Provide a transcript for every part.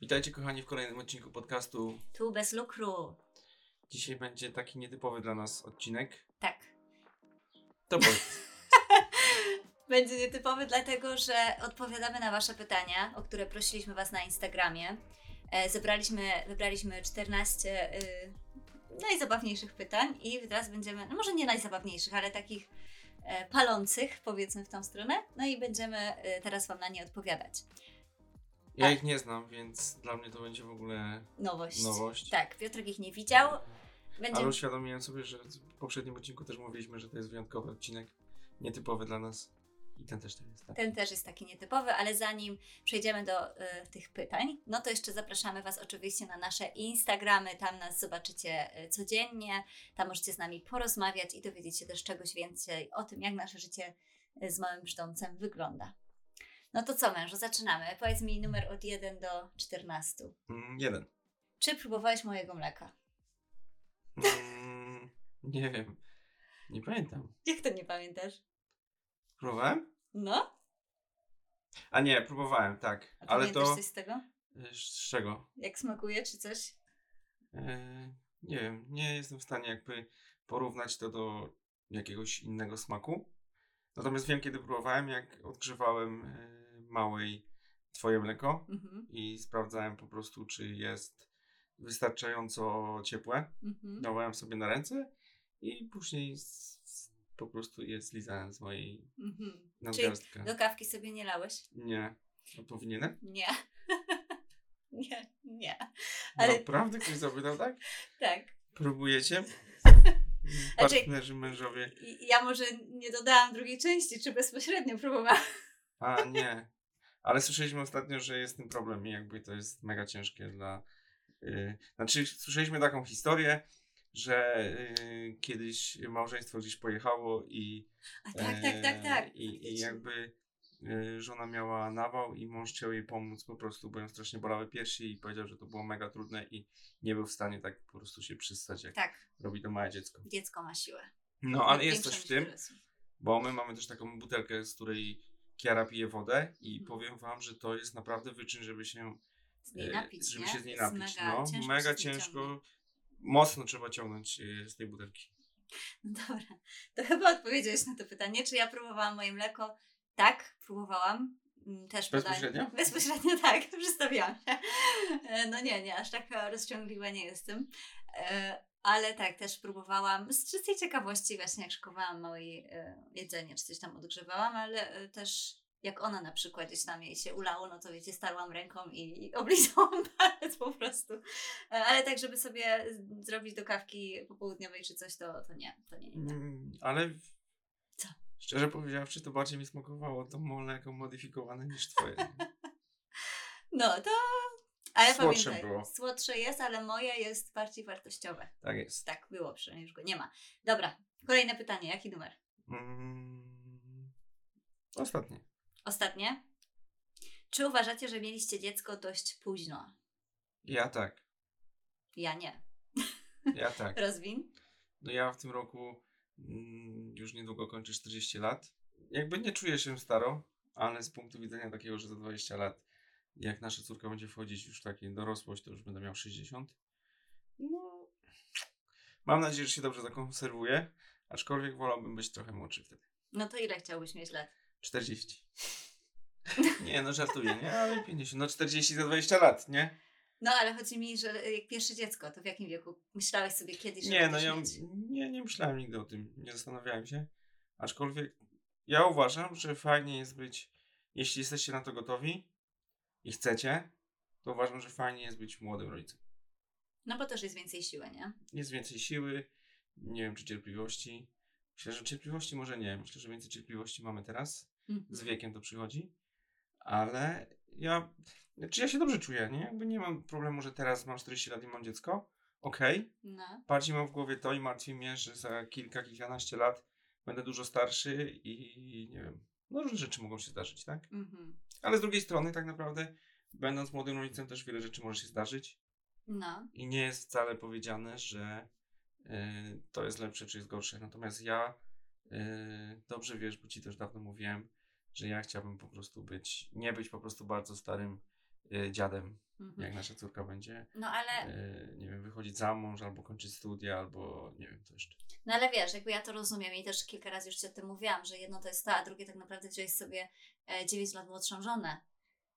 Witajcie kochani w kolejnym odcinku podcastu. Tu bez lukru. Dzisiaj będzie taki nietypowy dla nas odcinek. Tak. To powiedz. Będzie nietypowy, dlatego że odpowiadamy na Wasze pytania, o które prosiliśmy Was na Instagramie. E, zebraliśmy, wybraliśmy 14 y, najzabawniejszych pytań i teraz będziemy, no może nie najzabawniejszych, ale takich e, palących, powiedzmy w tą stronę. No i będziemy e, teraz Wam na nie odpowiadać. Ja ich nie znam, więc dla mnie to będzie w ogóle Nowość. nowość. Tak, Piotrek ich nie widział. Będzie... Ale uświadomiłem sobie, że w poprzednim odcinku też mówiliśmy, że to jest wyjątkowy odcinek. Nietypowy dla nas. I ten też tak jest. Tak? Ten też jest taki nietypowy, ale zanim przejdziemy do y, tych pytań, no to jeszcze zapraszamy Was oczywiście na nasze Instagramy. Tam nas zobaczycie y, codziennie. Tam możecie z nami porozmawiać i dowiedzieć się też czegoś więcej o tym, jak nasze życie y, z małym brzdącem wygląda. No to co, mężu, zaczynamy. Powiedz mi numer od 1 do 14. Mm, jeden. Czy próbowałeś mojego mleka? Mm, nie wiem. Nie pamiętam. Jak to nie pamiętasz? Próbowałem? No? A nie, próbowałem, tak. A Ale pamiętasz to. coś z tego? y, Z czego? Jak smakuje, czy coś? E, nie wiem, nie jestem w stanie jakby porównać to do jakiegoś innego smaku. Natomiast wiem, kiedy próbowałem, jak odgrzewałem e, małej twoje mleko Mhm. i sprawdzałem po prostu, czy jest wystarczająco ciepłe. Mhm. Dawałem sobie na ręce i później z, z, po prostu je zlizałem z mojej Mhm. Nadgarstka. do kawki sobie nie lałeś? Nie. A powinienem? Nie. nie, nie. Ale Naprawdę ktoś zapytał tak? tak. Próbujecie? Znaczy- Partnerzy, mężowie. Ja może nie dodałam drugiej części, czy bezpośrednio próbowałam. A nie. Ale słyszeliśmy ostatnio, że jest ten problem i jakby to jest mega ciężkie dla. Yy, znaczy, słyszeliśmy taką historię, że yy, kiedyś małżeństwo gdzieś pojechało i. A tak, tak, tak, e, tak. I, i jakby yy, żona miała nawał i mąż chciał jej pomóc po prostu, bo ją strasznie bolały piersi i powiedział, że to było mega trudne i nie był w stanie tak po prostu się przystać, jak Tak, robi to małe dziecko. dziecko ma siłę. No, ale jest coś w tym. Bo my mamy też taką butelkę, z której Kiara pije wodę i Mhm. powiem wam, że to jest naprawdę wyczyn, żeby się, Z niej e, napić, żeby nie? się z niej Jest napić. Mega no, ciężko. mega się ciężko. Mocno trzeba ciągnąć e, z tej butelki. No dobra, to chyba odpowiedziałeś na to pytanie, czy ja próbowałam moje mleko? Tak, próbowałam. Mm, Też Bezpośrednio? Bezpośrednio tak, przedstawiłam się. E, No nie, nie, aż taka rozciągliwa nie jestem. Ale tak, też próbowałam z czystej ciekawości, właśnie jak szykowałam małe e, jedzenie, czy coś tam odgrzewałam, ale e, też jak ona na przykład gdzieś tam jej się ulało, no to wiecie, starłam ręką i i oblizałam palec po prostu. E, Ale tak, żeby sobie zrobić do kawki popołudniowej czy coś, to, to nie, to nie, nie. Mm, ale Co? szczerze powiedziawszy, to bardziej mi smakowało to mleko modyfikowane niż twoje. No to... Ale Słodsze pamiętaj, było. słodsze jest, ale moje jest bardziej wartościowe. tak jest. Tak, było przynajmniej, już go nie ma. Dobra, kolejne pytanie, jaki numer? Mm, ostatnie. Ostatnie. Czy uważacie, że mieliście dziecko dość późno? Ja tak. Ja nie. Ja tak. Rozwin? No ja w tym roku mm, już niedługo kończę 40 lat. Jakby nie czuję się staro, ale z punktu widzenia takiego, że za 20 lat, jak nasza córka będzie wchodzić już w taką dorosłość, to już będę miał 60. No, mam nadzieję, że się dobrze zakonserwuję, aczkolwiek wolałbym być trochę młodszy wtedy. No to ile chciałbyś mieć lat? 40. Nie, no żartuję, nie? Ale 50. No 40 za 20 lat, nie? No ale chodzi mi, że jak pierwsze dziecko, to w jakim wieku? Myślałeś sobie kiedyś, że Nie, no ja mieć? nie, nie myślałem nigdy o tym, nie zastanawiałem się. Aczkolwiek ja uważam, że fajnie jest być, jeśli jesteście na to gotowi i chcecie, to uważam, że fajnie jest być młodym rodzicem. No bo też jest więcej siły, nie? Jest więcej siły, nie wiem czy cierpliwości. Myślę, że cierpliwości może nie. Myślę, że więcej cierpliwości mamy teraz. Mhm. Z wiekiem to przychodzi. Ale ja, czy ja się dobrze czuję, nie? Jakby nie mam problemu, że teraz mam 40 lat i mam dziecko. Okej. No. Bardziej mam w głowie to i martwi mnie, że za kilka, kilkanaście lat będę dużo starszy i nie wiem, no różne rzeczy mogą się zdarzyć, tak? Mhm. Ale z drugiej strony tak naprawdę, będąc młodym rodzicem też wiele rzeczy może się zdarzyć No. i nie jest wcale powiedziane, że y, to jest lepsze czy jest gorsze. Natomiast ja y, dobrze wiesz, bo ci też dawno mówiłem, że ja chciałbym po prostu być, nie być po prostu bardzo starym e, dziadem, Mhm. jak nasza córka będzie, No ale, e, nie wiem, wychodzić za mąż, albo kończyć studia, albo nie wiem, co jeszcze. No ale wiesz, jakby ja to rozumiem i też kilka razy już Ci o tym mówiłam, że jedno to jest to, a drugie tak naprawdę wziąłeś sobie e, 9 lat młodszą żonę.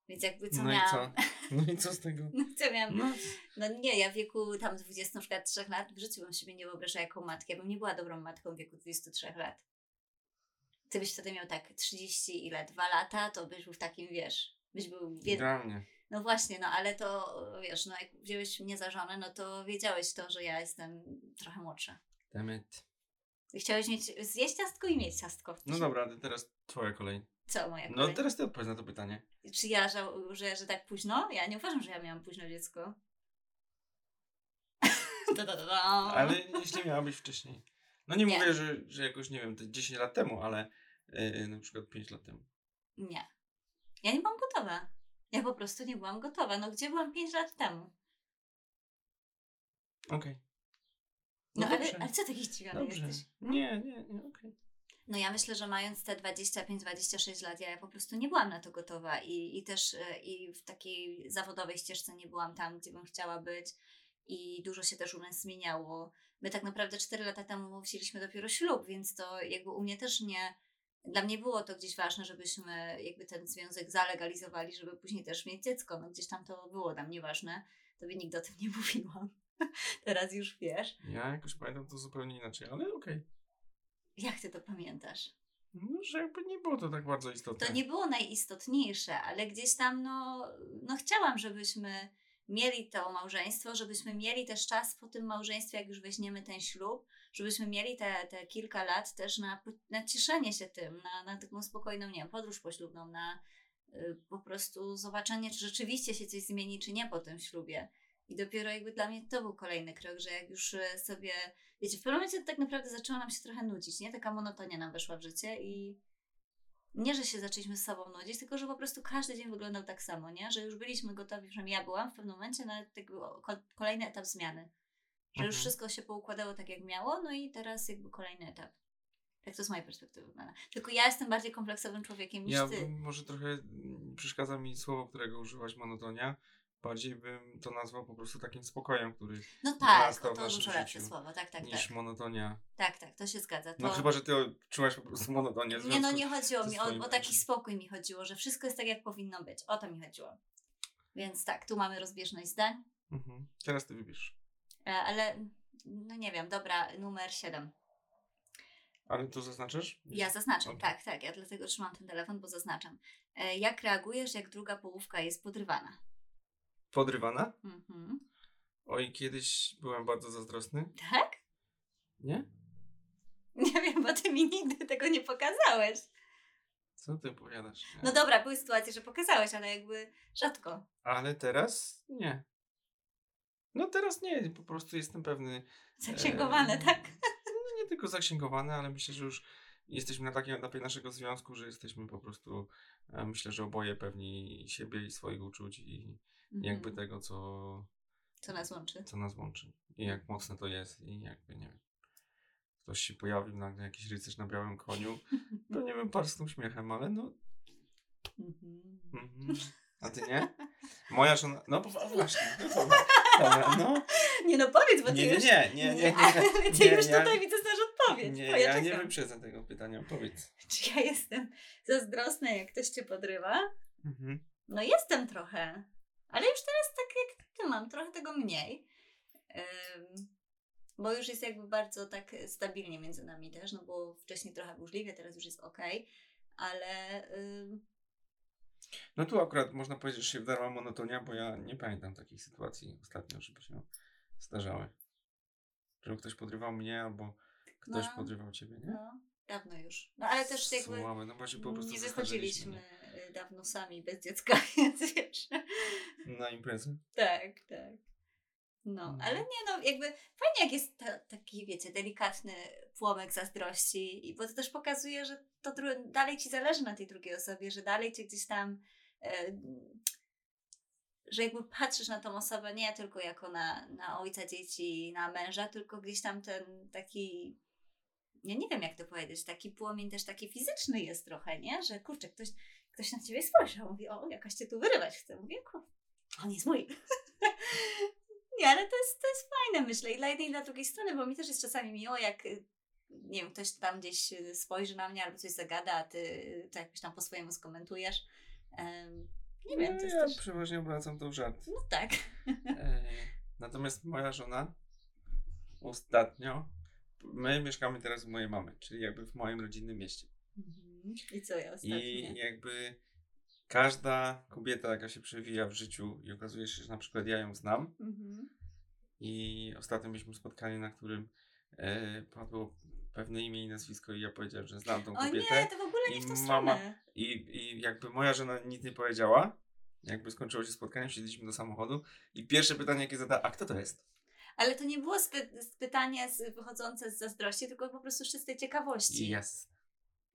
Więc jakby co no i miałam... co? No i co z tego? No co miałam... No, No nie, ja w wieku tam 23 lat w życiu bym siebie nie wyobrażała jako matkę. Ja bym nie była dobrą matką w wieku 23 lat. Ty byś wtedy miał tak 30 ile, 2 lata, to byś był w takim, wiesz, byś był... Idealnie. No właśnie, no ale to, wiesz, no jak wziąłeś mnie za żonę, no to wiedziałeś to, że ja jestem trochę młodsza. Dammit. Chciałeś mieć, zjeść ciastko i mieć ciastko. No dobra, teraz twoja kolej. Co moja No kolej? teraz ty odpowiedz na to pytanie. Czy ja, żał, że, że tak późno? Ja nie uważam, że ja miałam późno dziecko. Da, da, da, da. Ale jeśli miała być wcześniej. No nie, Nie. mówię, że, że jakoś, nie wiem, te 10 lat temu, ale yy, na przykład 5 lat temu. Nie. Ja nie byłam gotowa. Ja po prostu nie byłam gotowa. No gdzie byłam 5 lat temu? Okej. No, dobrze. ale, ale co taki zdziwiony Dobrze. jesteś? Nie, nie, nie, okej. No ja myślę, że mając te 25-26 lat, ja po prostu nie byłam na to gotowa i, i też e, i w takiej zawodowej ścieżce nie byłam tam, gdzie bym chciała być i dużo się też u nas zmieniało. My tak naprawdę 4 lata temu wzięliśmy dopiero ślub, więc to jakby u mnie też nie, dla mnie było to gdzieś ważne, żebyśmy jakby ten związek zalegalizowali, żeby później też mieć dziecko. No gdzieś tam to było dla mnie ważne. Tobie nigdy o tym nie mówiłam. Teraz już wiesz. Ja jakoś pamiętam to zupełnie inaczej, ale okej. Jak ty to pamiętasz? No, że jakby nie było to tak bardzo istotne. To nie było najistotniejsze, ale gdzieś tam no, no chciałam, żebyśmy mieli to małżeństwo, żebyśmy mieli też czas po tym małżeństwie, jak już weźmiemy ten ślub, żebyśmy mieli te, te kilka lat też na, na cieszenie się tym, na, na taką spokojną, nie wiem, podróż poślubną, na y, po prostu zobaczenie, czy rzeczywiście się coś zmieni, czy nie po tym ślubie. I dopiero jakby dla mnie to był kolejny krok, że jak już y, sobie, wiecie, w pewnym momencie tak naprawdę zaczęło nam się trochę nudzić, nie? Taka monotonia nam weszła w życie i nie, że się zaczęliśmy z sobą nudzić, tylko że po prostu każdy dzień wyglądał tak samo, nie? Że już byliśmy gotowi, przynajmniej ja byłam w pewnym momencie na ko- kolejny etap zmiany. Że już Mhm. wszystko się poukładało tak, jak miało, no i teraz jakby kolejny etap. Tak to z mojej perspektywy wygląda. Tylko ja jestem bardziej kompleksowym człowiekiem niż Ja ty. może trochę mm, przeszkadza mi słowo, którego użyłaś, monotonia. Bardziej bym to nazwał po prostu takim spokojem, który No tak, to naszym dużo lepsze słowo, tak, tak, niż tak. monotonia. Tak, tak, to się zgadza. To... No chyba, że ty odczułaś po prostu monotonię. Nie, no nie chodziło mi o, o taki spokój mi chodziło, że wszystko jest tak, jak powinno być. O to mi chodziło. Więc tak, tu mamy rozbieżność zdań. Mhm. Teraz ty wybierz. E, Ale no nie wiem, dobra, numer 7. Ale to zaznaczasz? Ja zaznaczam, tak, tak. Ja dlatego trzymam ten telefon, bo zaznaczam. E, Jak reagujesz, jak druga połówka jest podrywana? Podrywana? Mhm. Oj, kiedyś byłem bardzo zazdrosny. Tak? Nie? Nie wiem, bo ty mi nigdy tego nie pokazałeś. Co ty opowiadasz? Nie. No dobra, były sytuacje, że pokazałeś, ale jakby rzadko. Ale teraz nie. No teraz nie, po prostu jestem pewny. Zaksięgowane, Eee, tak? No nie tylko zaksięgowane, ale myślę, że już jesteśmy na takim etapie naszego związku, że jesteśmy po prostu, e, myślę, że oboje pewni siebie i swoich uczuć i jakby Mhm. tego, co, Co nas łączy. co nas łączy. I jak mocne to jest i jakby, nie wiem, ktoś się pojawił nagle, jakiś rycerz na białym koniu, to nie wiem, parsknął śmiechem, ale no, Mhm. mhm. a ty nie? Moja żona, no właśnie, no dobra, no. Nie no powiedz, bo ty Nie, nie, już... nie, nie, nie, nie, ale ty nie, już ja- tutaj widzę, Nie, ja nie wyprzedzę tego pytania, powiedz. Czy ja jestem zazdrosna, jak ktoś cię podrywa? Mhm. No jestem trochę, ale już teraz tak jak ty mam, trochę tego mniej. Ym, bo już jest jakby bardzo tak stabilnie między nami też, no bo wcześniej trochę burzliwie, teraz już jest ok, ale ym, No tu akurat można powiedzieć, że się wdarła monotonia, bo ja nie pamiętam takich sytuacji ostatnio, żeby się zdarzały. Żeby ktoś podrywał mnie, albo ktoś No. podrywał ciebie, nie? no, dawno już. No ale też jakby Słabe, no się po prostu nie wychodziliśmy y, dawno sami bez dziecka, więc wiesz. nie? Na imprezę. Tak, tak. No, Mhm. ale nie no, jakby fajnie jak jest ta, taki, wiecie, delikatny płomek zazdrości, i bo to też pokazuje, że to dru- dalej ci zależy na tej drugiej osobie, że dalej cię gdzieś tam, e, że jakby patrzysz na tą osobę nie tylko jako na, na ojca dzieci, na męża, tylko gdzieś tam ten taki, ja nie wiem jak to powiedzieć, taki płomień też taki fizyczny jest trochę, nie? Że kurczę, ktoś, ktoś na ciebie spojrzał, mówi, o, jakaś cię tu wyrywać chce. Mówię, kur, on jest mój. nie, ale to jest, to jest fajne, myślę, i dla jednej, i dla drugiej strony, bo mi też jest czasami miło, jak y, nie wiem, ktoś tam gdzieś y, spojrzy na mnie albo coś zagada, a ty to jakoś tam po swojemu skomentujesz. Em, nie wiem, No, to jest ja też... przeważnie obracam to w żart. No tak. E, natomiast moja żona ostatnio, my mieszkamy teraz u mojej mamy, czyli jakby w moim rodzinnym mieście. Mhm. I co ja ostatnio? I jakby każda kobieta, jaka się przewija w życiu i okazuje się, że na przykład ja ją znam Mhm. i ostatnio mieliśmy spotkanie, na którym e, padło pewne imię i nazwisko i ja powiedziałem, że znam tą O kobietę. nie, to w ogóle nie w tą mama- stronę. I, I jakby moja żona nic nie powiedziała, jakby skończyło się spotkanie, wsiedliśmy do samochodu i pierwsze pytanie, jakie zadała, a kto to jest? Ale to nie było pytanie wychodzące z zazdrości, tylko po prostu czystej ciekawości. Yes.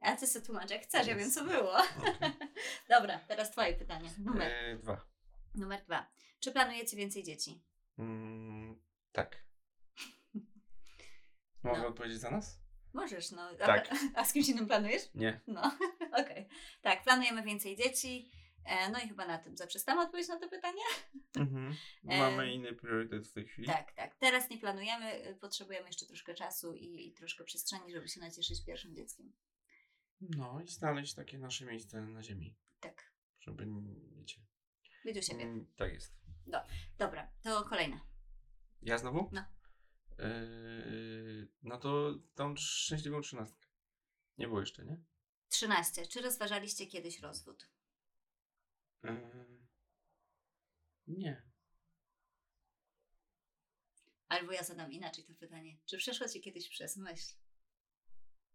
A ty sobie tłumacz, jak chcesz, ja wiem co było. Okej. Dobra, teraz twoje pytanie. Numer, E, dwa. numer dwa. Czy planujecie więcej dzieci? Mm, tak. Mogę No. odpowiedzieć za nas? Możesz, no. A, Tak. a z kimś innym planujesz? Nie. No, okej. Tak, planujemy więcej dzieci. E, no i chyba na tym zaprzestamy odpowiedź na to pytanie? Mhm. E, Mamy inny priorytet w tej chwili. Tak, tak. Teraz nie planujemy, y, potrzebujemy jeszcze troszkę czasu i, i troszkę przestrzeni, żeby się nacieszyć pierwszym dzieckiem. No i znaleźć takie nasze miejsce na ziemi, Tak, żeby, wiecie, być u siebie. mm, tak jest. Dobra, to kolejne. Ja znowu? No. Yy, no to tą szczęśliwą trzynastkę. Nie było jeszcze, nie? 13. Czy rozważaliście kiedyś rozwód? Nie. Albo ja zadam inaczej to pytanie. Czy przeszło ci kiedyś przez myśl?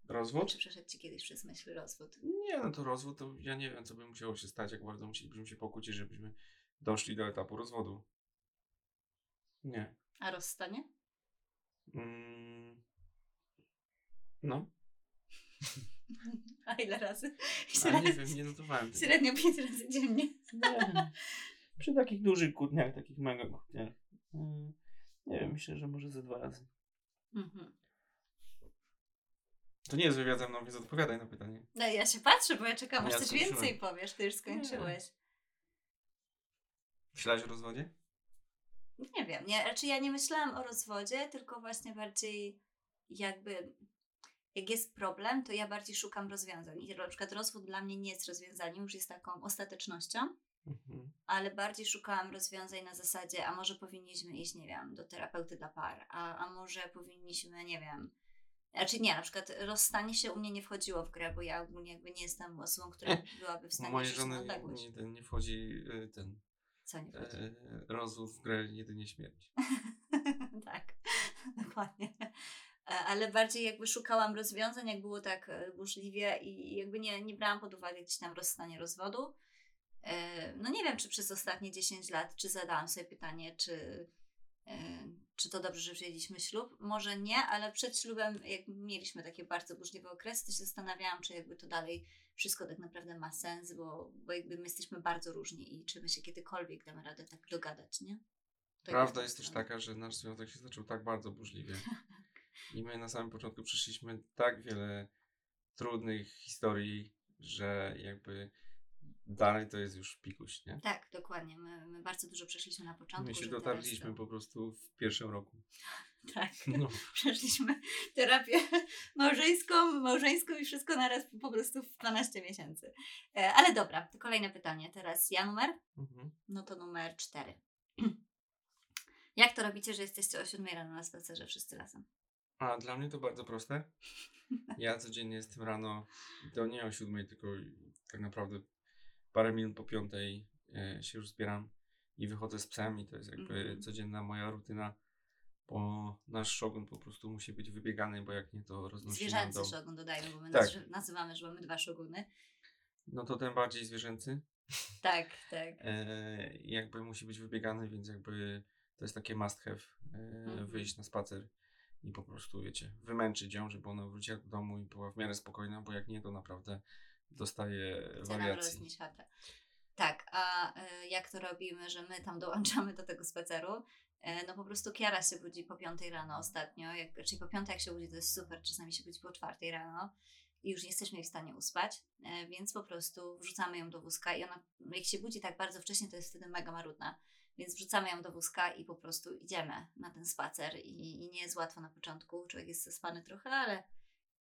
Rozwód? Czy przeszedł ci kiedyś przez myśl rozwód? Nie, no to rozwód, to ja nie wiem, co by musiało się stać, jak bardzo musielibyśmy się pokłócić, żebyśmy doszli do etapu rozwodu. Nie. A rozstanie? Mm. No, A ile razy? ale nie wiem, nie notowałem tego. Średnio 5 razy dziennie. Nie. Przy takich dużych kłótniach, takich mega kłótniach. mm, Nie wiem, myślę, że może ze dwa razy. Mhm. To nie jest wywiad ze mną, więc odpowiadaj na pytanie. No ja się patrzę, bo ja czekam, aż Ja coś skończyłem. więcej powiesz. Ty już skończyłeś. Myślałeś o rozwodzie? Nie wiem, nie, raczej ja nie myślałam o rozwodzie, tylko właśnie bardziej jakby jak jest problem, to ja bardziej szukam rozwiązań. I na przykład rozwód dla mnie nie jest rozwiązaniem, już jest taką ostatecznością, Mhm. ale bardziej szukałam rozwiązań na zasadzie, a może powinniśmy iść, nie wiem, do terapeuty dla par, a, a może powinniśmy, nie wiem, znaczy nie, na przykład rozstanie się u mnie nie wchodziło w grę, bo ja ogólnie jakby nie jestem osobą, która byłaby w stanie na żony nie, ten, nie wchodzi y, ten Co nie wchodzi? e, rozwód w grę, jedynie śmierć. tak, dokładnie. E, Ale bardziej jakby szukałam rozwiązań, jak było tak e, burzliwie i jakby nie, nie brałam pod uwagę gdzieś tam rozstanie rozwodu. E, No nie wiem, czy przez ostatnie 10 lat, czy zadałam sobie pytanie, czy, czy to dobrze, że wzięliśmy ślub. Może nie, ale przed ślubem, jak mieliśmy takie bardzo burzliwe okresy, to się zastanawiałam, czy jakby to dalej wszystko tak naprawdę ma sens, bo, bo jakby my jesteśmy bardzo różni i czy my się kiedykolwiek damy radę tak dogadać, nie? To Prawda jest też taka, że nasz związek się zaczął tak bardzo burzliwie. I my na samym początku przeszliśmy tak wiele trudnych historii, że jakby dalej to jest już pikuś, nie? Tak, dokładnie. My, my bardzo dużo przeszliśmy na początku. My się dotarliśmy teraz po prostu w pierwszym roku. To, tak, No. przeszliśmy terapię małżeńską, małżeńską i wszystko naraz po prostu w 12 miesięcy. E, ale dobra, to kolejne pytanie. Teraz ja numer? Mhm. No to numer 4. Jak to robicie, że jesteście o 7 rano na spacerze wszyscy razem? A dla mnie to bardzo proste. Ja codziennie jestem rano, to nie o siódmej, tylko tak naprawdę parę minut po piątej e, się już zbieram i wychodzę z psem i to jest jakby Mhm. codzienna moja rutyna, bo nasz szogun po prostu musi być wybiegany, bo jak nie to roznosi Zwierzęcy dom. szogun dodajmy, bo my Tak. nazy- nazywamy, że mamy dwa szoguny. No to tym bardziej zwierzęcy. Tak, tak. E, jakby musi być wybiegany, więc jakby to jest takie must have, e, Mhm. wyjść na spacer i po prostu, wiecie, wymęczyć ją, żeby ona wróciła do domu i była w miarę spokojna, bo jak nie, to naprawdę dostaje Chce nam wariacji. chatę. Tak, a y, jak to robimy, że my tam dołączamy do tego spaceru? E, No po prostu Kiara się budzi po piątej rano ostatnio, jak, czyli po piątej jak się budzi to jest super, czasami się budzi po czwartej rano i już nie jesteśmy jej w stanie uspać, e, więc po prostu wrzucamy ją do wózka i ona, jak się budzi tak bardzo wcześnie, to jest wtedy mega marudna. Więc wrzucamy ją do wózka i po prostu idziemy na ten spacer i, i nie jest łatwo na początku. Człowiek jest zaspany trochę, ale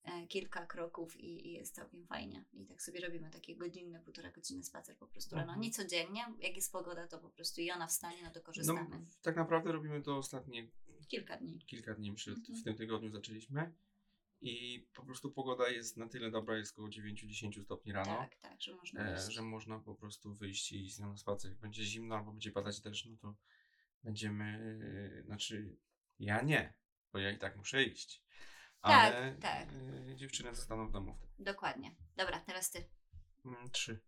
e, kilka kroków i, i jest całkiem fajnie. I tak sobie robimy taki godzinny, półtora godziny spacer po prostu rano. Mhm. Nie codziennie, jak jest pogoda, to po prostu i ona wstanie, no to No, korzystamy. tak naprawdę robimy to ostatnie Kilka dni. kilka dni przed, Mhm. w tym tygodniu zaczęliśmy i po prostu pogoda jest na tyle dobra, jest około 9-10 stopni rano, Tak, tak, że można e, że można po prostu wyjść i iść z nią na spacer. Jak będzie zimno albo będzie padać deszcz, no to będziemy, e, znaczy ja nie, bo ja i tak muszę iść. Tak, Ale tak. e, dziewczyny zostaną w domu. Dokładnie. Dobra, teraz ty. Mm, Trzy.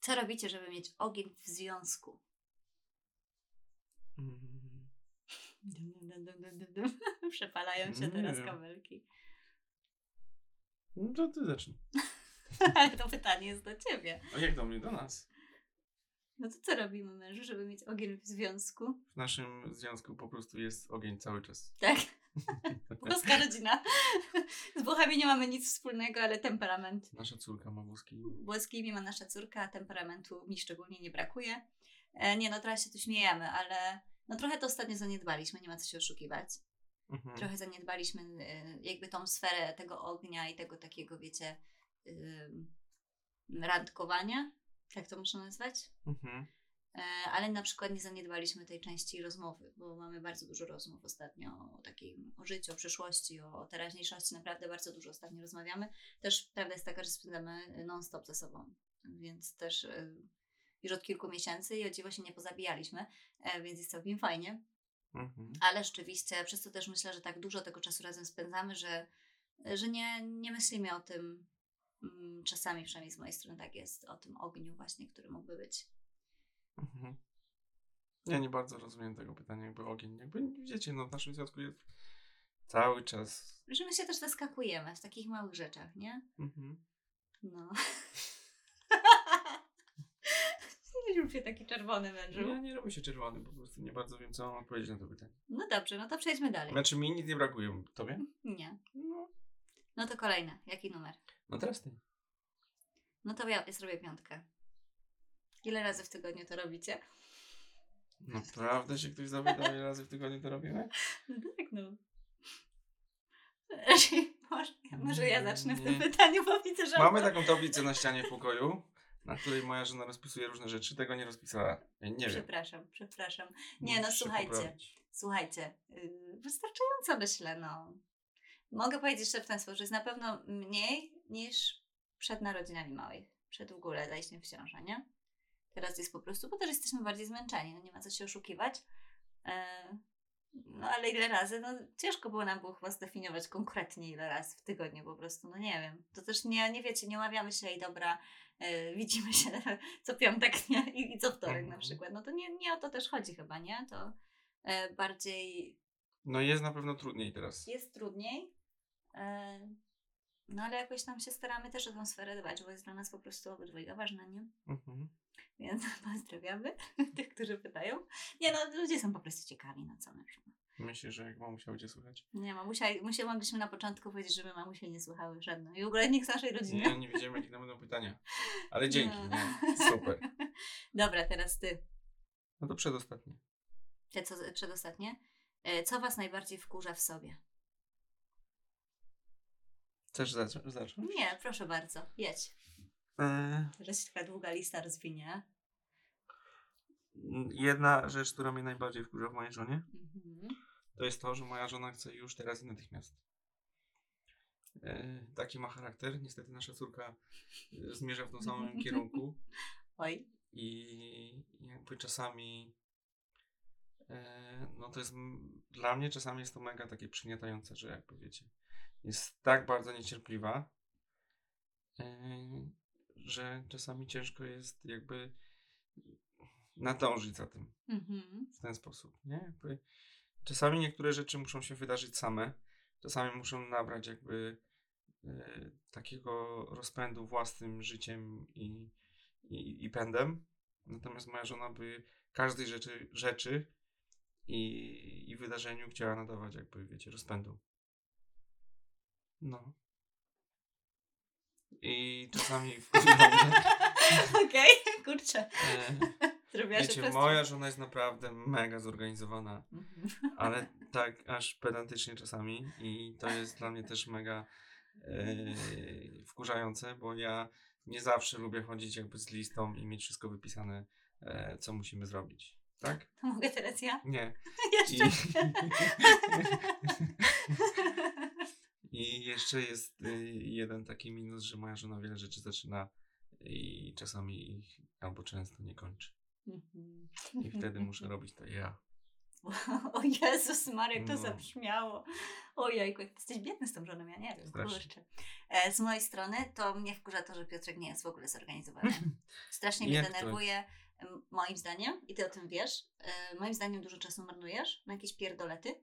Co robicie, żeby mieć ogień w związku? Mm, Dum, dum, dum. Przepalają się teraz kabelki. No to ty zacznij. Ale to pytanie jest do ciebie. A jak do mnie? Do nas. No to co robimy mężu, żeby mieć ogień w związku? W naszym związku po prostu jest ogień cały czas. Tak? Włoska rodzina. Z Włochami nie mamy nic wspólnego, ale temperament. Nasza córka ma włoski. Włoskimi ma nasza córka, a temperamentu mi szczególnie nie brakuje. E, nie no, teraz się tu śmiejemy, ale no trochę to ostatnio zaniedbaliśmy, nie ma co się oszukiwać. Mhm. trochę zaniedbaliśmy y, jakby tą sferę tego ognia i tego takiego, wiecie, y, randkowania, tak to można nazwać. Mhm. E, Ale na przykład nie zaniedbaliśmy tej części rozmowy, bo mamy bardzo dużo rozmów ostatnio o takim, o życiu, o przyszłości, o, o teraźniejszości. Naprawdę bardzo dużo ostatnio rozmawiamy. Też prawda jest taka, że spędzamy non-stop ze sobą, więc też y, już od kilku miesięcy i o dziwo się nie pozabijaliśmy, e, więc jest całkiem fajnie. Mhm. Ale rzeczywiście, przez to też myślę, że tak dużo tego czasu razem spędzamy, że, że nie, nie myślimy o tym, mm, czasami przynajmniej z mojej strony tak jest, o tym ogniu właśnie, który mógłby być. Mhm. Ja nie bardzo rozumiem tego pytania, jakby ogień. Jakby wiecie, no w naszym związku jest cały czas. Że my się też zaskakujemy w takich małych rzeczach, nie? Mhm. No. Nie rób się taki czerwony mężu. Ja nie robię się czerwony, po prostu nie bardzo wiem, co mam odpowiedzieć na to pytanie. No dobrze, no to przejdźmy dalej. Znaczy mi nic nie brakuje. Tobie? Nie. No, No to kolejne. Jaki numer? no teraz ty. No to ja zrobię piątkę. Ile razy w tygodniu to robicie? Naprawdę się ktoś zapytał, ile razy w tygodniu to robimy? No tak, no. Może, może ja zacznę w tym pytaniu, bo widzę, że... Mamy taką tablicę na ścianie w pokoju, na której moja żona rozpisuje różne rzeczy. Tego nie rozpisała. Ja nie wiem. Przepraszam, przepraszam. Nie, no słuchajcie. poprawić. Słuchajcie, yy, wystarczająco myślę, no. Mogę powiedzieć jeszcze w ten sposób, że jest na pewno mniej niż przed narodzinami małych. Przed w ogóle zajściem w ciążę, nie? Teraz jest po prostu, bo też jesteśmy bardziej zmęczeni, no nie ma co się oszukiwać. E, no ale ile razy? No ciężko było nam było chyba zdefiniować konkretnie ile razy w tygodniu po prostu, no nie wiem. To też nie, nie wiecie, nie umawiamy się i dobra, widzimy się co piątek nie? I, co wtorek na Mhm. przykład. No to nie, nie o to też chodzi chyba, nie? To e, bardziej No jest na pewno trudniej teraz. jest trudniej. E, no ale jakoś tam się staramy też o tą sferę dbać, bo jest dla nas po prostu obydwojga ważna, nie? Mhm. Więc pozdrawiamy tych, którzy pytają. Nie no, ludzie są po prostu ciekawi, no co my. Myślę, że jak mamusia będzie słuchać. Nie, mamusia, musia, mogliśmy na początku powiedzieć, żeby mamusie nie słuchały żadną. I w ogóle nikt z naszej rodziny. Nie, nie wiedziałem, jakie tam będą pytania. Ale dzięki, No. nie? Super. Dobra, teraz ty. No to przedostatnie. Te co, przedostatnie. E, Co was najbardziej wkurza w sobie? Chcesz zacząć? zacząć? Nie, proszę bardzo, jedź. Eee, Teraz się taka długa lista rozwinie. Jedna rzecz, która mnie najbardziej wkurza w mojej żonie, Mhm. To jest to, że moja żona chce już teraz i natychmiast. Eee, taki ma charakter. Niestety nasza córka e, zmierza w tym samym kierunku Oj. i jakby czasami e, no to jest dla mnie czasami jest to mega takie przygniatające, że jakby wiecie, jest tak bardzo niecierpliwa, że czasami ciężko jest jakby nadążyć za tym Mhm. w ten sposób, nie? Jakby czasami niektóre rzeczy muszą się wydarzyć same, czasami muszą nabrać jakby e, takiego rozpędu własnym życiem i, i, i pędem. Natomiast moja żona by każdej rzeczy, rzeczy i, i wydarzeniu chciała nadawać jakby, wiecie, rozpędu. No. I czasami mnie. Okej, kurczę. E, Zrobiła Wiecie, moja żona jest naprawdę mega zorganizowana, Mhm. ale tak aż pedantycznie czasami i to jest dla mnie też mega e, wkurzające, bo ja nie zawsze lubię chodzić jakby z listą i mieć wszystko wypisane, e, co musimy zrobić. Tak? To mogę teraz ja? Nie. I, Jeszcze. I jeszcze jest y, jeden taki minus, że moja żona wiele rzeczy zaczyna i czasami ich albo często nie kończy. Mhm. I wtedy muszę robić to ja. O Jezus Marek, to No. zabrzmiało. Ojejku, jesteś biedny z tą żoną, ja nie wiem, kurczę. E, z mojej strony to mnie wkurza to, że Piotrek nie jest w ogóle zorganizowany. Strasznie mnie denerwuje, moim zdaniem, i ty o tym wiesz, e, moim zdaniem dużo czasu marnujesz na jakieś pierdolety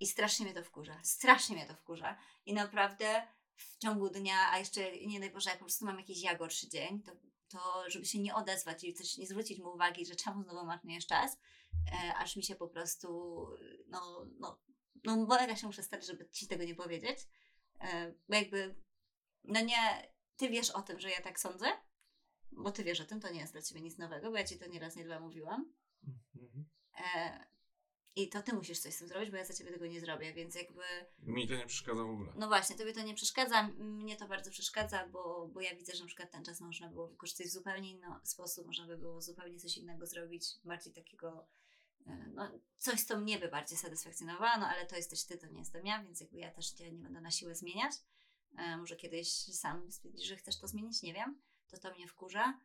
i strasznie mnie to wkurza. Strasznie mnie to wkurza. I naprawdę w ciągu dnia, a jeszcze nie daj Boże, jak po prostu mam jakiś ja gorszy dzień, to, to żeby się nie odezwać i coś nie zwrócić mu uwagi, że czemu znowu marnujesz czas, e, aż mi się po prostu, no, no, no mega się muszę starać, żeby ci tego nie powiedzieć, e, bo jakby, no nie, ty wiesz o tym, że ja tak sądzę, bo ty wiesz o tym, to nie jest dla ciebie nic nowego, bo ja ci to nieraz, nie dwa mówiłam. Mhm. E, I to ty musisz coś z tym zrobić, bo ja za ciebie tego nie zrobię, więc jakby, Mi to nie przeszkadza w ogóle. no właśnie, tobie to nie przeszkadza, mnie to bardzo przeszkadza, bo, bo ja widzę, że na przykład ten czas można było wykorzystać w zupełnie inny sposób, można by było zupełnie coś innego zrobić, bardziej takiego, e, no coś, co mnie by bardziej satysfakcjonowało, no ale to jesteś ty, to nie jestem ja, więc jakby ja też cię nie będę na siłę zmieniać. E, może kiedyś sam stwierdzisz, że chcesz to zmienić, nie wiem, to to mnie wkurza.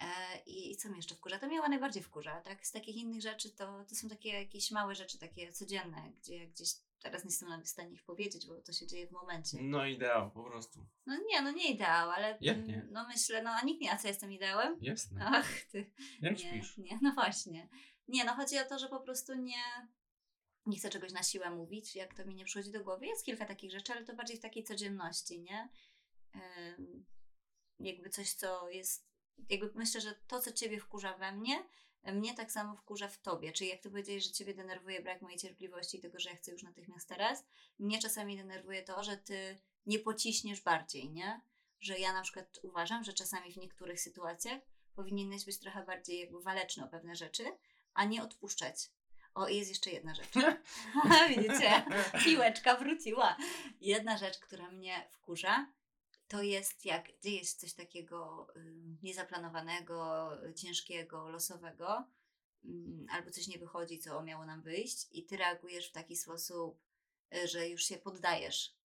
E, I, I co mnie jeszcze wkurza? To mnie chyba najbardziej wkurza, tak? Z takich innych rzeczy to, to są takie jakieś małe rzeczy, takie codzienne, gdzie ja gdzieś teraz nie jestem nawet w stanie ich powiedzieć, bo to się dzieje w momencie. No ideał, po prostu. No nie, no nie ideał, ale Jak mm, nie? no myślę, no a nikt nie, a co jestem ideałem? Jasne. Ach, ty. Jak nie, śpisz? nie, no właśnie. Nie, no chodzi o to, że po prostu nie, nie chcę czegoś na siłę mówić, jak to mi nie przychodzi do głowy. Jest kilka takich rzeczy, ale to bardziej w takiej codzienności, nie? Ym, jakby coś, co jest, jakby myślę, że to, co ciebie wkurza we mnie, mnie tak samo wkurza w tobie. Czyli jak ty powiedziałeś, że ciebie denerwuje brak mojej cierpliwości i tego, że ja chcę już natychmiast teraz, mnie czasami denerwuje to, że ty nie pociśniesz bardziej, nie? Że ja na przykład uważam, że czasami w niektórych sytuacjach powinieneś być trochę bardziej jakby waleczny o pewne rzeczy, a nie odpuszczać. O, i jest jeszcze jedna rzecz. Widzicie? Piłeczka wróciła. Jedna rzecz, która mnie wkurza, to jest jak dzieje się coś takiego niezaplanowanego, y, ciężkiego, losowego, ym, albo coś nie wychodzi, co miało nam wyjść, i ty reagujesz w taki sposób, y, że już się poddajesz.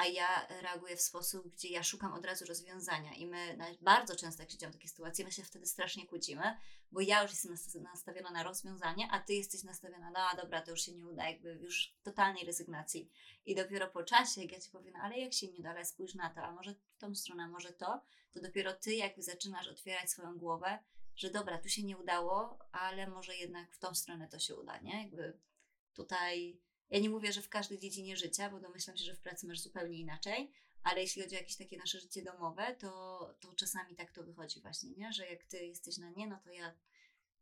A ja reaguję w sposób, gdzie ja szukam od razu rozwiązania. I my bardzo często, jak się dzieją takie sytuacje, my się wtedy strasznie kłócimy, bo ja już jestem nas- nastawiona na rozwiązanie, a ty jesteś nastawiona, no dobra, to już się nie uda, jakby już totalnej rezygnacji. I dopiero po czasie, jak ja ci powiem, no, ale jak się nie uda, ale spójrz na to, a może w tą stronę, a może to, to dopiero ty jakby zaczynasz otwierać swoją głowę, że dobra, tu się nie udało, ale może jednak w tą stronę to się uda, nie? Jakby tutaj, ja nie mówię, że w każdej dziedzinie życia, bo domyślam się, że w pracy masz zupełnie inaczej, ale jeśli chodzi o jakieś takie nasze życie domowe, to, to czasami tak to wychodzi właśnie, nie? Że jak ty jesteś na nie, no to ja,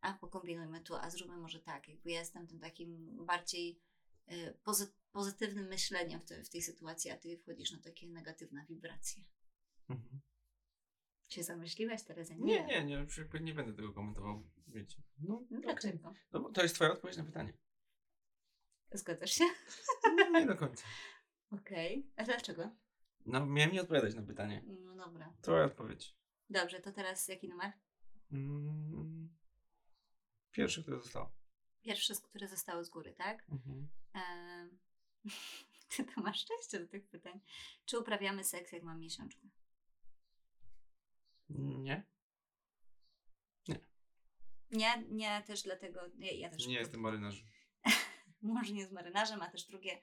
a pokombinujmy tu, a zróbmy może tak. Jakby ja jestem tym takim bardziej y, pozy- pozytywnym myśleniem w, te, w tej sytuacji, a ty wchodzisz na takie negatywne wibracje. Mhm. Się zamyśliłeś teraz? Ja Nie, nie, nie, już jakby nie będę tego komentował. Wiecie. No, No. Dlaczego? no bo to jest twoja odpowiedź na pytanie. Zgadzasz się? Nie do końca. Okej. A dlaczego? No, miałem nie odpowiadać na pytanie. No dobra. Twoja odpowiedź. Dobrze, to teraz jaki numer? Mm, Pierwszy, który został. Pierwsze, z- które zostały z góry, tak? Mhm. Ty to masz szczęście do tych pytań. Czy uprawiamy seks, jak mam miesiączkę? Nie? Nie, nie, też dlatego, nie, ja też Nie jestem marynarzem. Może nie z marynarzem, a też drugie,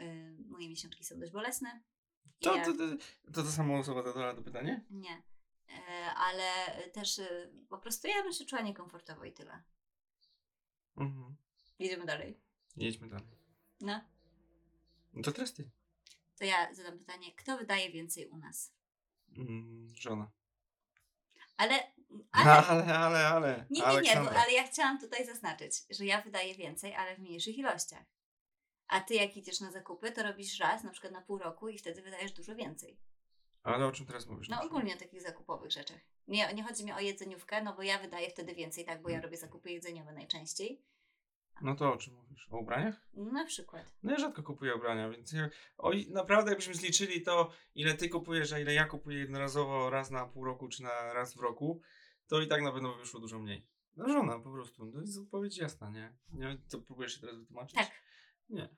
y, moje miesiączki są dość bolesne. I To, ja- to, to, to ta sama osoba zadała to pytanie? Nie. E, ale też y, po prostu ja bym się czuła niekomfortowo i tyle. Mhm. Jedziemy dalej. Jedźmy dalej. No, No to teraz ty. to ja zadam pytanie, kto wydaje więcej u nas? Mm, żona. Ale, Ale, ale ale, ale, nie, nie, nie, bo, ale ja chciałam tutaj zaznaczyć, że ja wydaję więcej, ale w mniejszych ilościach. A ty jak idziesz na zakupy, to robisz raz, na przykład na pół roku i wtedy wydajesz dużo więcej. Ale o czym teraz mówisz? No ogólnie o takich zakupowych rzeczach. Nie, nie chodzi mi o jedzeniówkę, no bo ja wydaję wtedy więcej, tak, bo ja robię zakupy jedzeniowe najczęściej. No to o czym mówisz? O ubraniach? Na przykład. No ja rzadko kupuję ubrania, więc ja, oj, naprawdę jakbyśmy zliczyli to, ile ty kupujesz, a ile ja kupuję jednorazowo raz na pół roku, czy na raz w roku, to i tak na pewno by wyszło dużo mniej. No żona po prostu, to jest odpowiedź jasna, nie? nie co próbujesz się teraz wytłumaczyć? Tak. Nie.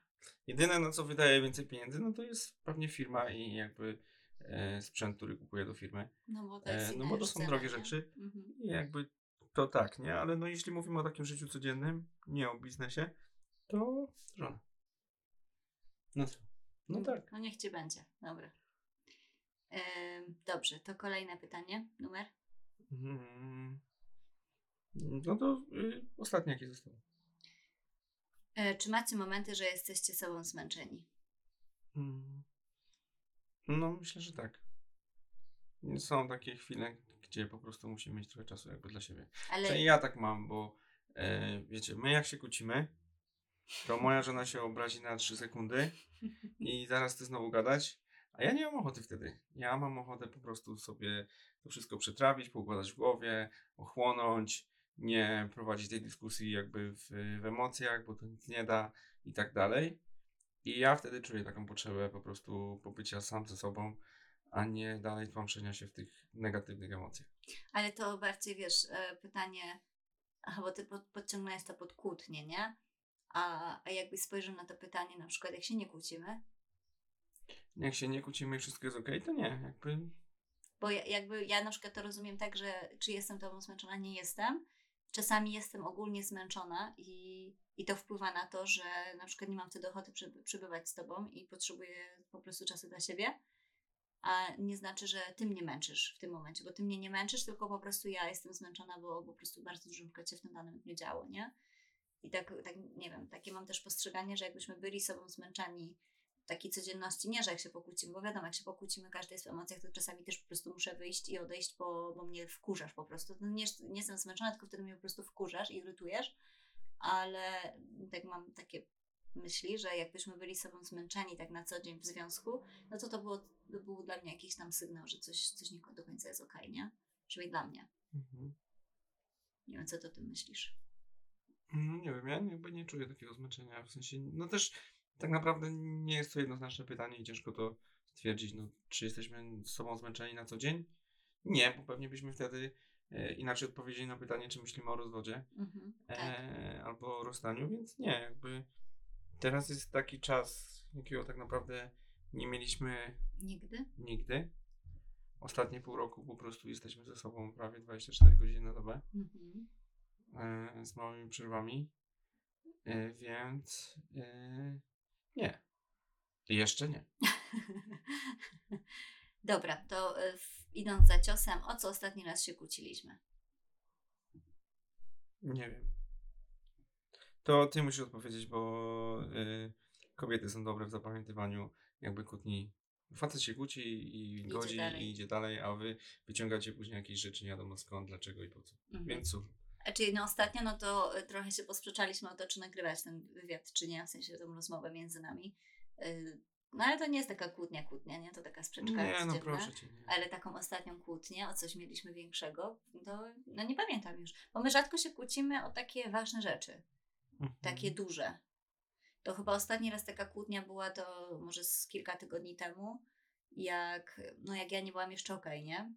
Jedyne, na co wydaje więcej pieniędzy, no to jest pewnie firma i jakby e, sprzęt, który kupuję do firmy. No bo to E, no bo to są cena, drogie nie? rzeczy. Mhm. I jakby to tak, nie? Ale no jeśli mówimy o takim życiu codziennym, nie o biznesie, to żona. No co? No tak. No niech ci będzie. Dobra. Em, dobrze, to kolejne pytanie. Numer? Mm. No to y, ostatni jaki został. E, czy macie momenty, że jesteście sobą zmęczeni? Mm. No myślę, że tak. Są takie chwile, gdzie po prostu musimy mieć trochę czasu jakby dla siebie. Ale Czyli ja tak mam, bo e, wiecie, my jak się kłócimy, to moja żona się obrazi na 3 sekundy i zaraz ty znowu gadać, a ja nie mam ochoty wtedy. Ja mam ochotę po prostu sobie to wszystko przetrawić, poukładać w głowie, ochłonąć, nie prowadzić tej dyskusji jakby w, w emocjach, bo to nic nie da i tak dalej. I ja wtedy czuję taką potrzebę po prostu pobycia sam ze sobą, a nie dalej tłamszenia się w tych negatywnych emocjach. Ale to bardziej wiesz, e, pytanie, bo ty pod, podciągnąłeś to pod kłótnie, nie? A, a jakby spojrzał na to pytanie, na przykład jak się nie kłócimy, Jak się nie kłócimy i wszystko jest okej, to nie. Jakby bo ja, jakby ja na przykład to rozumiem tak, że czy jestem tobą zmęczona, nie jestem. Czasami jestem ogólnie zmęczona i, i to wpływa na to, że na przykład nie mam wtedy ochoty przy, przybywać z tobą i potrzebuję po prostu czasu dla siebie. A nie znaczy, że ty mnie męczysz w tym momencie, bo ty mnie nie męczysz, tylko po prostu ja jestem zmęczona, bo po prostu bardzo dużo się w tym danym dniu działo, nie? I tak, tak, nie wiem, takie mam też postrzeganie, że jakbyśmy byli sobą zmęczeni takiej codzienności, nie, że jak się pokłócimy, bo wiadomo, jak się pokłócimy, każdy jest w emocjach, to czasami też po prostu muszę wyjść i odejść, bo, bo mnie wkurzasz po prostu. No nie, nie jestem zmęczona, tylko wtedy mnie po prostu wkurzasz i irytujesz, ale tak mam takie myśli, że jakbyśmy byli sobą zmęczeni tak na co dzień w związku, no to to, było, to był dla mnie jakiś tam sygnał, że coś, coś nie do końca jest okej, nie? Przynajmniej dla mnie. Mhm. Nie wiem, co ty myślisz. No nie wiem, ja jakby nie czuję takiego zmęczenia. W sensie, no też tak naprawdę nie jest to jednoznaczne pytanie i ciężko to stwierdzić. No, czy jesteśmy sobą zmęczeni na co dzień? Nie, bo pewnie byśmy wtedy e, inaczej odpowiedzieli na pytanie, czy myślimy o rozwodzie Mhm, tak. e, albo o rozstaniu, więc nie, jakby teraz jest taki czas, jakiego tak naprawdę nie mieliśmy Nigdy? nigdy. Ostatnie pół roku po prostu jesteśmy ze sobą prawie 24 godziny na dobę. Mhm. e, z małymi przerwami, e, więc e, nie. Jeszcze nie. Dobra, to y, w, idąc za ciosem, o co ostatni raz się kłóciliśmy? Nie wiem. To ty musisz odpowiedzieć, bo e, kobiety są dobre w zapamiętywaniu jakby kłótni. Facet się kłóci i Idzie godzi dalej. i idzie dalej, a wy wyciągacie później jakieś rzeczy nie wiadomo skąd, dlaczego i po co. Mhm. Więc cóż. A czyli no ostatnio, no to y, trochę się posprzeczaliśmy o to, czy nagrywać ten wywiad, czy nie, w sensie tą rozmowę między nami. Y, No ale to nie jest taka kłótnia, kłótnia, nie? To taka sprzeczka Nie, no proszę cię. Nie. Ale taką ostatnią kłótnię, o coś mieliśmy większego, to no nie pamiętam już. Bo my rzadko się kłócimy o takie ważne rzeczy, Mhm. takie duże. To chyba ostatni raz taka kłótnia była to może z kilka tygodni temu, jak, no jak ja nie byłam jeszcze okej, nie?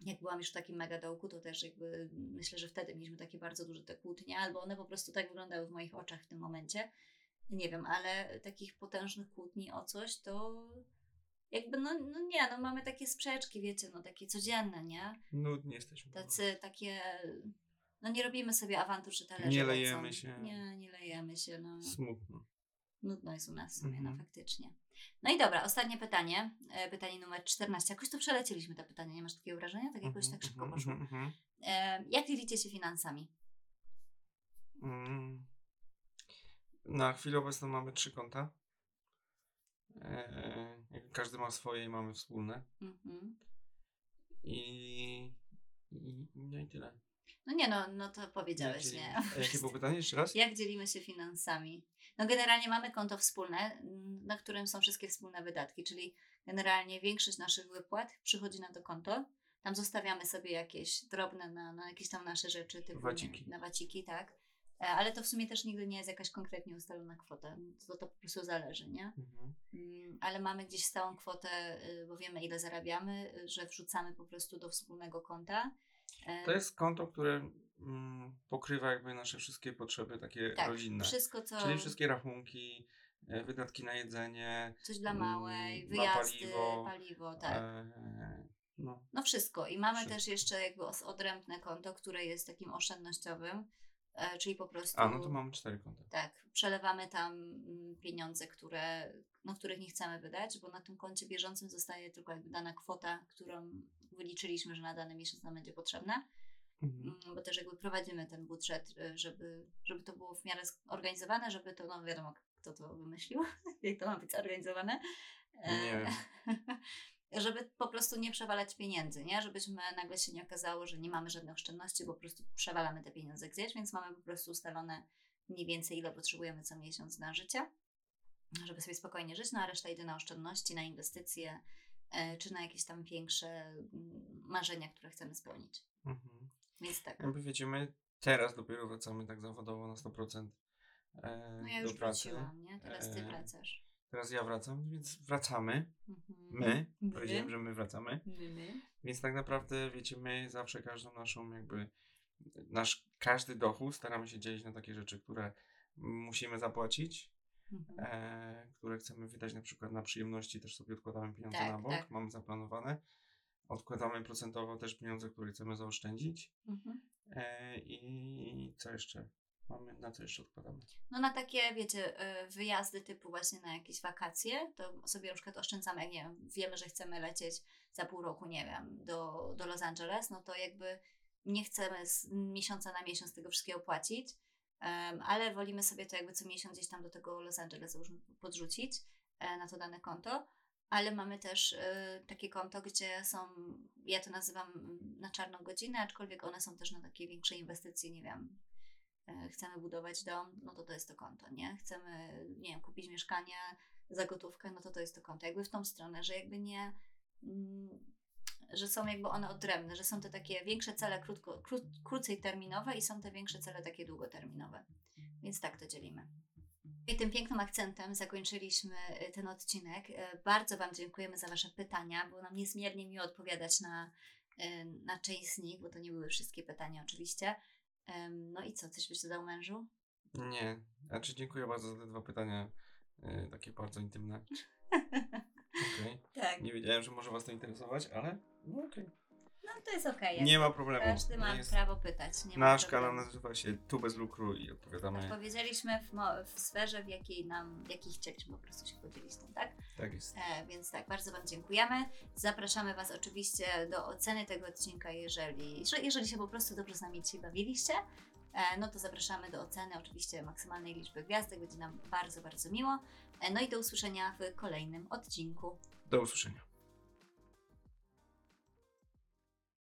Jak byłam już w takim mega dołku, to też jakby myślę, że wtedy mieliśmy takie bardzo duże te kłótnie, albo one po prostu tak wyglądały w moich oczach w tym momencie. Nie wiem, ale takich potężnych kłótni o coś, to jakby no, no nie, no mamy takie sprzeczki, wiecie, no takie codzienne, nie? Nudni jesteśmy. Tacy takie, no nie robimy sobie awantur, że talerze Nie lejemy się. Nie, nie lejemy się, no. Smutno. Nudno jest u nas w sumie, Mhm. no faktycznie. No i dobra, ostatnie pytanie, e, pytanie numer 14. Jakoś to przelecieliśmy te pytania, nie masz takiego wrażenia? Tak jakoś Mhm, tak szybko mhm, poszło. mhm, mhm. E, jak dzielicie się finansami? Mm. Na chwilę obecną mamy trzy konta. Jakby każdy ma swoje i mamy wspólne. Mhm. I, i no i tyle. No nie no, no to powiedziałeś, Jak nie? A jakie było pytanie jeszcze raz? Jak dzielimy się finansami? No generalnie mamy konto wspólne, mm, na którym są wszystkie wspólne wydatki, czyli generalnie większość naszych wypłat przychodzi na to konto. Tam zostawiamy sobie jakieś drobne na, na jakieś tam nasze rzeczy, typu Waciki. na waciki, tak. E, Ale to w sumie też nigdy nie jest jakaś konkretnie ustalona kwota. To, to po prostu zależy, nie? Mhm. Mm, ale mamy gdzieś stałą kwotę, y, bo wiemy ile zarabiamy, y, że wrzucamy po prostu do wspólnego konta. E, To jest konto, które pokrywa jakby nasze wszystkie potrzeby takie tak, rodzinne. wszystko co, Czyli wszystkie rachunki, e, wydatki na jedzenie, coś dla mm, małej, na wyjazdy, paliwo, paliwo, tak. e, no, No wszystko. I mamy Wszystko. też jeszcze jakby odrębne konto, które jest takim oszczędnościowym, e, czyli po prostu... a no to mamy cztery konta. Tak, przelewamy tam mm, pieniądze, które, no, których nie chcemy wydać, bo na tym koncie bieżącym zostaje tylko jakby dana kwota, którą wyliczyliśmy, że na dany miesiąc nam będzie potrzebna. Mhm. Mm, bo też jakby prowadzimy ten budżet, y, żeby, żeby to było w miarę zorganizowane, żeby to, no wiadomo kto to wymyślił, jak to ma być zorganizowane. E, Nie żeby po prostu nie przewalać pieniędzy, nie? Żebyśmy nagle się nie okazało, że nie mamy żadnych oszczędności, bo po prostu przewalamy te pieniądze gdzieś, więc mamy po prostu ustalone mniej więcej ile potrzebujemy co miesiąc na życie, żeby sobie spokojnie żyć, no a reszta idzie na oszczędności, na inwestycje, e, czy na jakieś tam większe mm, marzenia, które chcemy spełnić. Mhm. Więc tak. Jakby wiecie, my teraz dopiero wracamy tak zawodowo na 100% e, No ja do już pracy. wróciłam, nie? Teraz ty E, wracasz. Teraz ja wracam, więc wracamy. Mhm. My, My. powiedziałem, że my wracamy. My, my. Więc tak naprawdę, wiecie, my zawsze każdą naszą jakby, nasz każdy dochód staramy się dzielić na takie rzeczy, które musimy zapłacić, Mhm. e, które chcemy wydać na przykład na przyjemności, też sobie odkładamy pieniądze Tak, na bok, tak. mamy zaplanowane. Odkładamy procentowo też pieniądze, które chcemy zaoszczędzić. Mhm. E, I co jeszcze? Mamy, na co jeszcze odkładamy? No na takie, wiecie, y, wyjazdy typu właśnie na jakieś wakacje, to sobie na przykład oszczędzamy, jak nie wiem, wiemy, że chcemy lecieć za pół roku, nie wiem, do, do Los Angeles, no to jakby nie chcemy z miesiąca na miesiąc tego wszystkiego płacić, em, ale wolimy sobie to jakby co miesiąc gdzieś tam do tego Los Angeles podrzucić e, na to dane konto. Ale mamy też y, takie konto, gdzie są, ja to nazywam mm, na czarną godzinę, aczkolwiek one są też na takie większe inwestycje, nie wiem, e, chcemy budować dom, no to to jest to konto, nie? Chcemy, nie wiem, kupić mieszkanie za gotówkę, no to to jest to konto. Jakby w tą stronę, że jakby nie, mm, że są jakby one odrębne, że są te takie większe cele krótko, kró, krócej terminowe i są te większe cele takie długoterminowe. Więc tak to dzielimy. I tym pięknym akcentem zakończyliśmy y, ten odcinek. Y, Bardzo Wam dziękujemy za Wasze pytania. Było nam niezmiernie miło odpowiadać na, y, na część z nich, bo to nie były wszystkie pytania oczywiście. No i co, coś byś dodał mężu? Nie, znaczy dziękuję bardzo za te dwa pytania, takie bardzo intymne. Okej. Tak. Nie wiedziałem, że może Was to interesować, ale no okej. No to jest okej. Nie ma problemu. Każdy ma Jest- prawo pytać. Nie ma Nasz problemu. kanał nazywa się Tu bez lukru i odpowiadamy. Powiedzieliśmy w, mo- w sferze, w jakiej nam, w jakiej chcieliśmy po prostu się podzielić tym, tak? Tak jest. E, więc tak, bardzo Wam dziękujemy. Zapraszamy Was oczywiście do oceny tego odcinka, jeżeli, że- jeżeli się po prostu dobrze z nami dzisiaj bawiliście. E, no to zapraszamy do oceny oczywiście maksymalnej liczby gwiazdek, będzie nam bardzo, bardzo miło. E, no i do usłyszenia w kolejnym odcinku. Do usłyszenia.